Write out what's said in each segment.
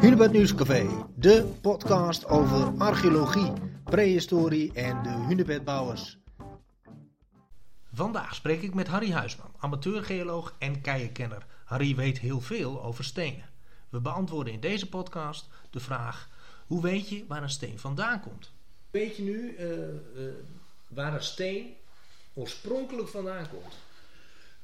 Hunebed Nieuwscafé, de podcast over archeologie, prehistorie en de hunebedbouwers. Vandaag spreek ik met Harry Huisman, amateurgeoloog en keienkenner. Harry weet heel veel over stenen. We beantwoorden in deze podcast de vraag: hoe weet je waar een steen vandaan komt? Weet je nu uh, uh, waar een steen oorspronkelijk vandaan komt?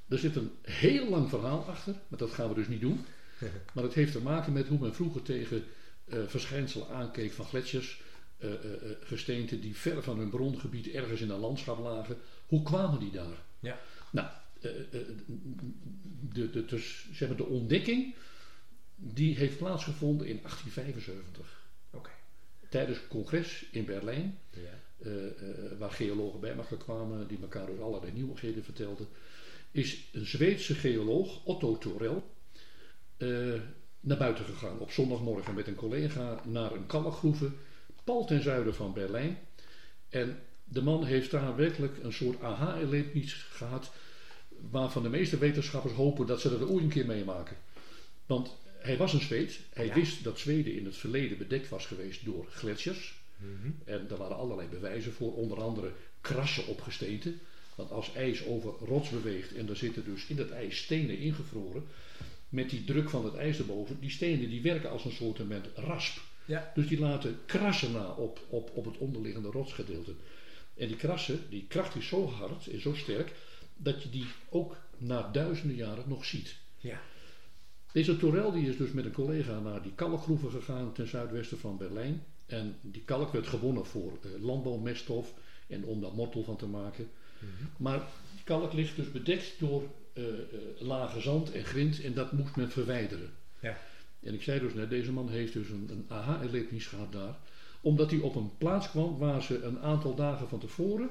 Er zit een heel lang verhaal achter, maar dat gaan we dus niet doen. Maar het heeft te maken met hoe men vroeger tegen uh, verschijnselen aankeek van gletsjers, uh, uh, gesteenten die ver van hun brongebied ergens in een landschap lagen. Hoe kwamen die daar? Ja. Nou, de, de, dus, zeg maar de ontdekking die heeft plaatsgevonden in 1875. Okay. Tijdens een congres in Berlijn, ja. waar geologen bij elkaar kwamen, die elkaar dus allerlei nieuwigheden vertelden, is een Zweedse geoloog, Otto Torell, uh, naar buiten gegaan op zondagmorgen met een collega naar een kalkgroeve, pal ten zuiden van Berlijn. En de man heeft daar werkelijk een soort aha-erlevenis gehad, waarvan de meeste wetenschappers hopen dat ze dat ooit een keer meemaken. Want hij was een Zweed, hij Ja. wist dat Zweden in het verleden bedekt was geweest door gletsjers. Mhm. En daar waren allerlei bewijzen voor, onder andere krassen op gesteenten. Want als ijs over rots beweegt en er zitten dus in het ijs stenen ingevroren, met die druk van het ijs erboven, die stenen die werken als een soort rasp. Ja. Dus die laten krassen na op, op, op het onderliggende rotsgedeelte. En die krassen, die kracht is zo hard en zo sterk, dat je die ook na duizenden jaren nog ziet. Ja. Deze Torel die is dus met een collega naar die kalkgroeven gegaan ten zuidwesten van Berlijn. En die kalk werd gewonnen voor eh, landbouwmeststof en om daar mortel van te maken. Maar die kalk ligt dus bedekt door eh, eh, lage zand en grind en dat moest men verwijderen. Ja. En ik zei dus net, deze man heeft dus een, een aha-erlevenis gehad daar. Omdat hij op een plaats kwam waar ze een aantal dagen van tevoren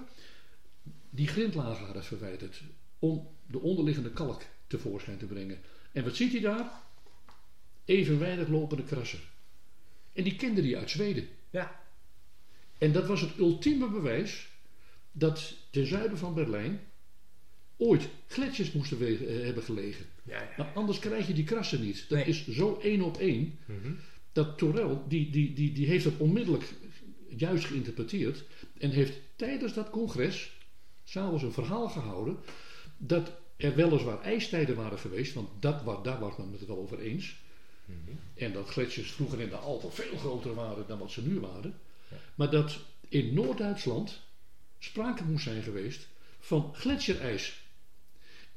die grindlagen hadden verwijderd. Om de onderliggende kalk tevoorschijn te brengen. En wat ziet hij daar? Evenwijdig lopende krassen. En die kende hij uit Zweden. Ja. En dat was het ultieme bewijs dat ten zuiden van Berlijn ooit gletsjers moesten wegen, eh, hebben gelegen. Ja, ja. Maar anders krijg je die krassen niet. Dat Nee. is zo één op één. Mhm. Dat Torel, die, die, die, die heeft dat onmiddellijk juist geïnterpreteerd. En heeft tijdens dat congres s'avonds een verhaal gehouden. Dat er weliswaar ijstijden waren geweest. Want dat, wa- daar was men het wel over eens. Mhm. En dat gletsjers vroeger in de Alpen veel groter waren dan wat ze nu waren. Ja. Maar dat in Noord-Duitsland sprake moest zijn geweest van gletsjerijs.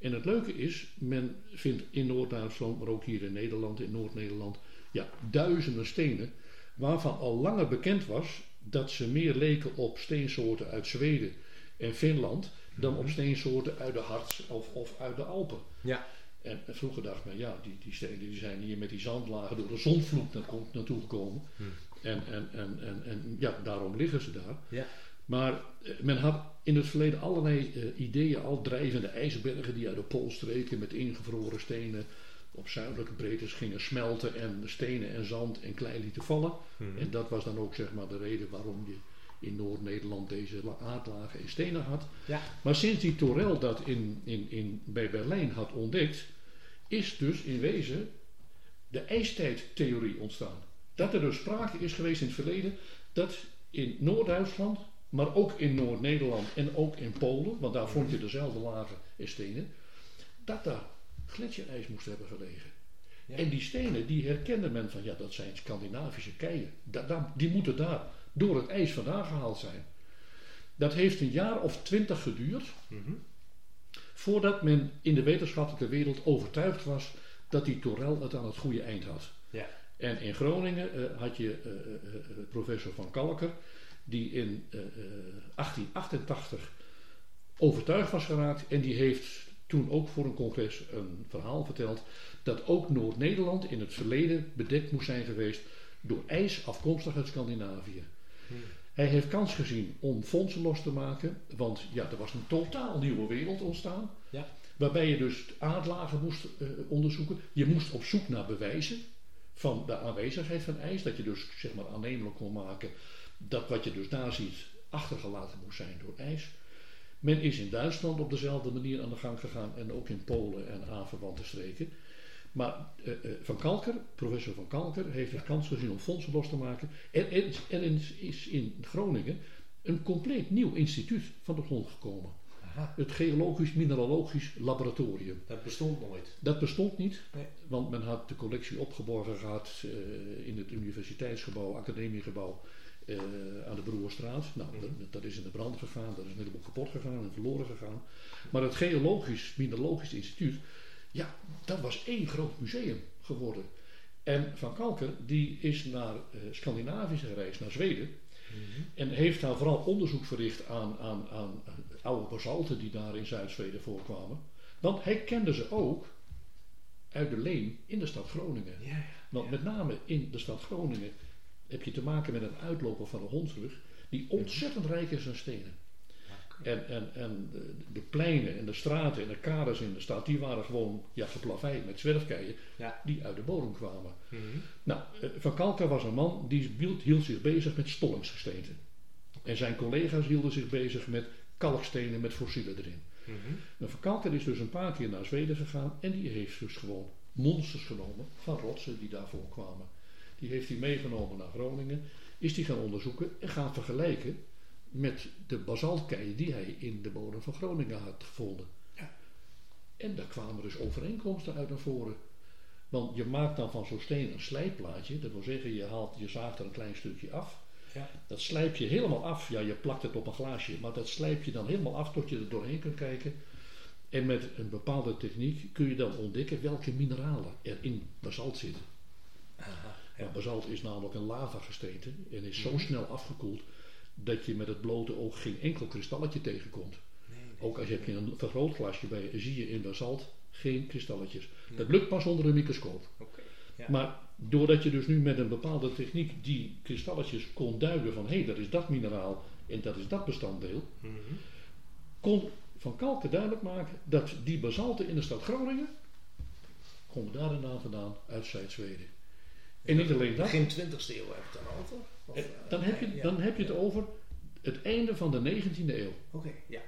En het leuke is, men vindt in Noord-Duitsland, maar ook hier in Nederland, in Noord-Nederland, ja, duizenden stenen, waarvan al langer bekend was dat ze meer leken op steensoorten uit Zweden en Finland dan op steensoorten uit de Harz of, of uit de Alpen. Ja. En vroeger dacht men, ja, die, die stenen die zijn hier met die zandlagen door de zonvloed na- naartoe gekomen. Hmm. En, en, en, en, en ja, daarom liggen ze daar. Ja. Maar eh, men had in het verleden allerlei eh, ideeën al drijvende ijsbergen die uit de Poolstreken met ingevroren stenen op zuidelijke breedtes gingen smelten en stenen en zand en klei lieten vallen. Mhm. En dat was dan ook zeg maar de reden waarom je in Noord-Nederland deze la- aardlagen en stenen had. Ja. Maar sinds die Torel dat in, in, in, bij Berlijn had ontdekt, is dus in wezen de ijstijdtheorie ontstaan. Dat er dus sprake is geweest in het verleden dat in Noord-Duitsland, maar ook in Noord-Nederland en ook in Polen, want daar vond je dezelfde lagen en stenen, dat daar gletsjerijs moest hebben gelegen. Ja. En die stenen, die herkende men van, ja, dat zijn Scandinavische keien. Da- da- die moeten daar door het ijs vandaan gehaald zijn. Dat heeft een jaar of twintig geduurd Mhm. voordat men in de wetenschappelijke wereld overtuigd was dat die Torel het aan het goede eind had. Ja. En in Groningen eh, had je eh, eh, professor Van Kalker, die in eh, eh, 1888 overtuigd was geraakt en die heeft toen ook voor een congres een verhaal verteld dat ook Noord-Nederland in het verleden bedekt moest zijn geweest door ijs afkomstig uit Scandinavië. Hmm. Hij heeft kans gezien om fondsen los te maken, want ja, er was een totaal nieuwe wereld ontstaan. Ja. Waarbij je dus aardlagen moest eh, onderzoeken. Je moest op zoek naar bewijzen van de aanwezigheid van ijs. Dat je dus zeg maar aannemelijk kon maken dat wat je dus daar ziet achtergelaten moest zijn door ijs. Men is in Duitsland op dezelfde manier aan de gang gegaan en ook in Polen en aanverwante streken. Maar eh, eh, Van Kalker, professor Van Kalker, heeft de kans gezien om fondsen los te maken. En er is, er is- in Groningen een compleet nieuw instituut van de grond gekomen. Aha, Het Geologisch Mineralogisch Laboratorium. dat bestond nooit. Dat bestond niet, Nee. want men had de collectie opgeborgen gehad eh, in het universiteitsgebouw, academiegebouw eh, aan de Broerstraat. Nou, Mhm. dat, dat is in de brand gegaan, dat is een heleboel kapot gegaan en verloren gegaan. Maar het Geologisch Mineralogisch Instituut, ja, dat was één groot museum geworden. En Van Kalker, die is naar eh, Scandinavië gereisd, naar Zweden. En heeft daar vooral onderzoek verricht aan, aan, aan oude basalten die daar in Zuid-Zweden voorkwamen. Want hij kende ze ook uit de Leem in de stad Groningen. Want met name in de stad Groningen heb je te maken met een uitloper van de Hondsrug die ontzettend rijk is aan stenen. En, en, en de, de pleinen en de straten en de kaders in de stad, die waren gewoon ja, geplaveid met zwerfkeien Ja. die uit de bodem kwamen. Mhm. Nou, eh, Van Kalker was een man die hield, hield zich bezig met stollingsgesteenten. En zijn collega's hielden zich bezig met kalkstenen met fossielen erin. Mhm. Nou, Van Kalker is dus een paar keer naar Zweden gegaan en die heeft dus gewoon monsters genomen van rotsen die daarvoor kwamen. Die heeft hij meegenomen naar Groningen, is die gaan onderzoeken en gaan vergelijken met de basaltkeien die hij in de bodem van Groningen had gevonden. Ja. En daar kwamen dus overeenkomsten uit naar voren. Want je maakt dan van zo'n steen een slijplaatje, dat wil zeggen je, haalt, je zaagt er een klein stukje af. Ja. Dat slijp je helemaal af. Ja, je plakt het op een glaasje, maar dat slijp je dan helemaal af tot je er doorheen kunt kijken. En met een bepaalde techniek kun je dan ontdekken welke mineralen er in basalt zitten. Aha. Want basalt is namelijk een lavagesteente en is zo Mhm. snel afgekoeld dat je met het blote oog geen enkel kristalletje tegenkomt. Nee, nee. Ook als je hebt een vergrootglasje bij zie je in basalt geen kristalletjes. Nee. Dat lukt pas onder een microscoop. Ja. Maar doordat je dus nu met een bepaalde techniek die kristalletjes kon duiden van hé, hey, dat is dat mineraal en dat is dat bestanddeel, Mhm. kon Van Kalken duidelijk maken dat die basalten in de stad Groningen komen daar de naam vandaan uit Zuid-Zweden. En niet alleen dat, Begin 20e eeuw heb je het dan over? Of, eh, eh, dan heb, je, ja. dan heb je het over het einde van de 19e eeuw. Oké, ja.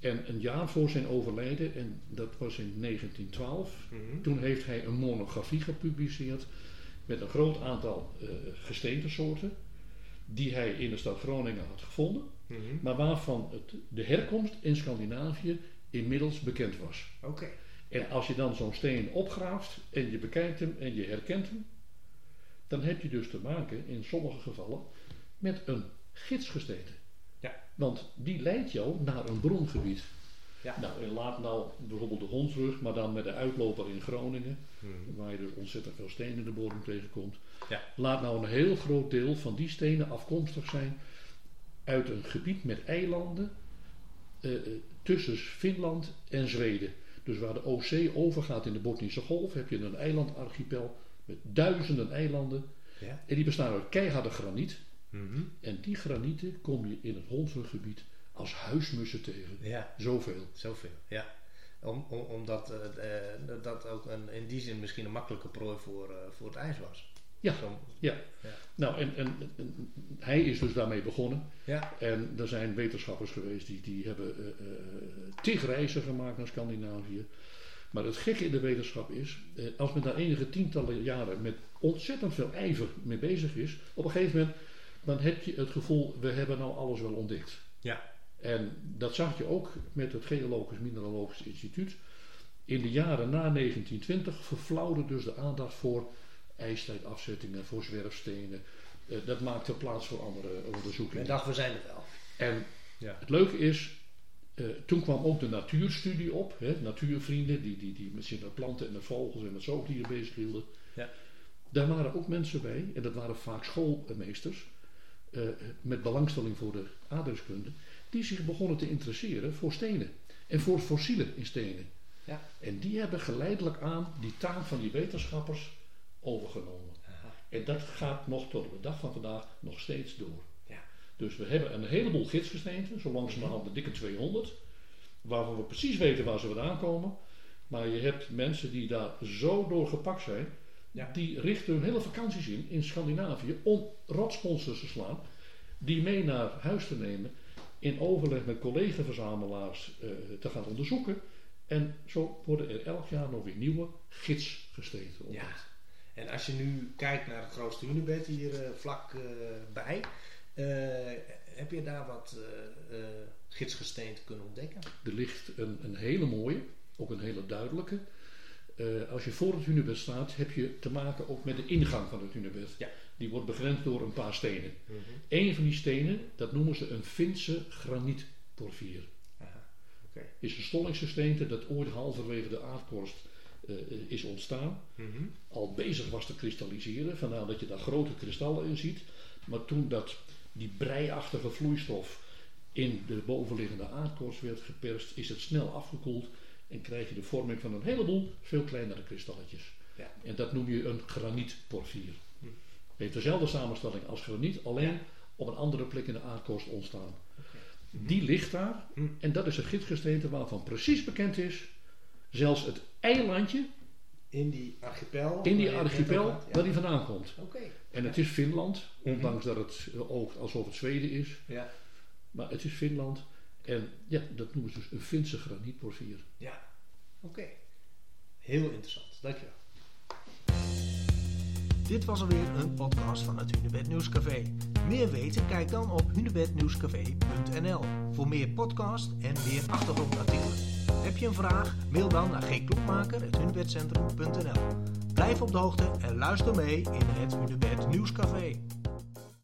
En een jaar voor zijn overlijden, en dat was in 1912, Mhm. toen heeft hij een monografie gepubliceerd met een groot aantal eh gesteentesoorten die hij in de stad Groningen had gevonden, Mhm. maar waarvan het, de herkomst in Scandinavië inmiddels bekend was. Oké. En als je dan zo'n steen opgraaft en je bekijkt hem en je herkent hem, dan heb je dus te maken in sommige gevallen met een gidsgesteente. Ja. Want die leidt jou naar een brongebied. Ja. Nou, en laat nou bijvoorbeeld de Hondsrug, maar dan met de uitloper in Groningen, Mhm. waar je dus ontzettend veel stenen in de bodem tegenkomt. Ja. Laat nou een heel groot deel van die stenen afkomstig zijn uit een gebied met eilanden eh, eh, tussen Finland en Zweden. Dus waar de Oostzee overgaat in de Botnische Golf, heb je een eilandarchipel met duizenden eilanden. Ja. En die bestaan uit keiharde graniet. Mhm. En die granieten kom je in het Hondsruggebied als huismussen tegen. Ja, Zoveel. zoveel. Ja. Om, om, omdat eh, eh, dat ook een, in die zin misschien een makkelijke prooi voor, eh, voor het ijs was. Ja. Zo- Nou, en, en, en hij is dus daarmee begonnen. ja. En er zijn wetenschappers geweest die, die hebben eh, tig reizen gemaakt naar Scandinavië. Maar het gekke in de wetenschap is, als men daar enige tientallen jaren met ontzettend veel ijver mee bezig is, op een gegeven moment dan heb je het gevoel, we hebben nou alles wel ontdekt. Ja. En dat zag je ook met het Geologisch Mineralogisch Instituut. In de jaren na 1920 verflauwde dus de aandacht voor ijstijdafzettingen, voor zwerfstenen. Eh, dat maakte plaats voor andere onderzoekingen. Ik dacht, we zijn er wel. En Ja. het leuke is, eh, toen kwam ook de natuurstudie op. Hè, natuurvrienden die, die, die met zich met planten en met vogels en met zoogdieren bezig hielden. Ja. Daar waren ook mensen bij, en dat waren vaak schoolmeesters, eh, met belangstelling voor de aardrijkskunde, die zich begonnen te interesseren voor stenen en voor fossielen in stenen. Ja. En die hebben geleidelijk aan die taak van die wetenschappers overgenomen. Aha. En dat gaat nog tot op de dag van vandaag nog steeds door. Ja. Dus we hebben een heleboel gidsgesteenten, zo langzamerhand de dikke 200, waarvan we precies weten waar ze vandaan komen. Maar je hebt mensen die daar zo door gepakt zijn, Ja. die richten hun hele vakanties in, in Scandinavië, om rotsmonsters te slaan, die mee naar huis te nemen, in overleg met collega-verzamelaars eh, te gaan onderzoeken En zo worden er elk jaar nog weer nieuwe gidsgesteenten ontdekt. Ja. En als je nu kijkt naar het grootste hunebed hier uh, vlak uh, bij, uh, heb je daar wat gidsgesteenten kunnen ontdekken? Er ligt een, een hele mooie, ook een hele duidelijke. als je voor het hunebed staat, heb je te maken ook met de ingang van het hunebed. Ja. Die wordt begrensd door een paar stenen. Mm -hmm. Een van die stenen, dat noemen ze een Finse granietporfier. Okay. Is een stollingsgesteente dat ooit halverwege de aardkorst is ontstaan. Mm -hmm. Al bezig was te kristalliseren, vandaar dat je daar grote kristallen in ziet. Maar toen dat, die breiachtige vloeistof in de bovenliggende aardkorst werd geperst, is het snel afgekoeld en krijg je de vorming van een heleboel veel kleinere kristalletjes. Ja. En dat noem je een granietporfier. Hm. Heeft dezelfde samenstelling als graniet, alleen Ja. op een andere plek in de aardkorst ontstaan. Okay. Die ligt daar Hm. en dat is een gidsgesteente waarvan precies bekend is, zelfs het eilandje In die archipel? in die archipel? Ja. waar die vandaan komt. Oké. En het is Finland, Mhm. ondanks dat het eh, oogt alsof het Zweden is, Ja. maar het is Finland. En ja, dat noemen ze dus een Finse granietporfier. Ja. Oké. Heel interessant. Dankjewel. Dit was alweer een podcast van het Hunebed Nieuwscafé. Meer weten? Kijk dan op hunebednieuwscafé.nl voor meer podcast en meer achtergrondartikelen. Heb je een vraag? Mail dan naar gklokmaker.hunebedcentrum.nl Blijf op de hoogte en luister mee in het Hunebed Nieuwscafé.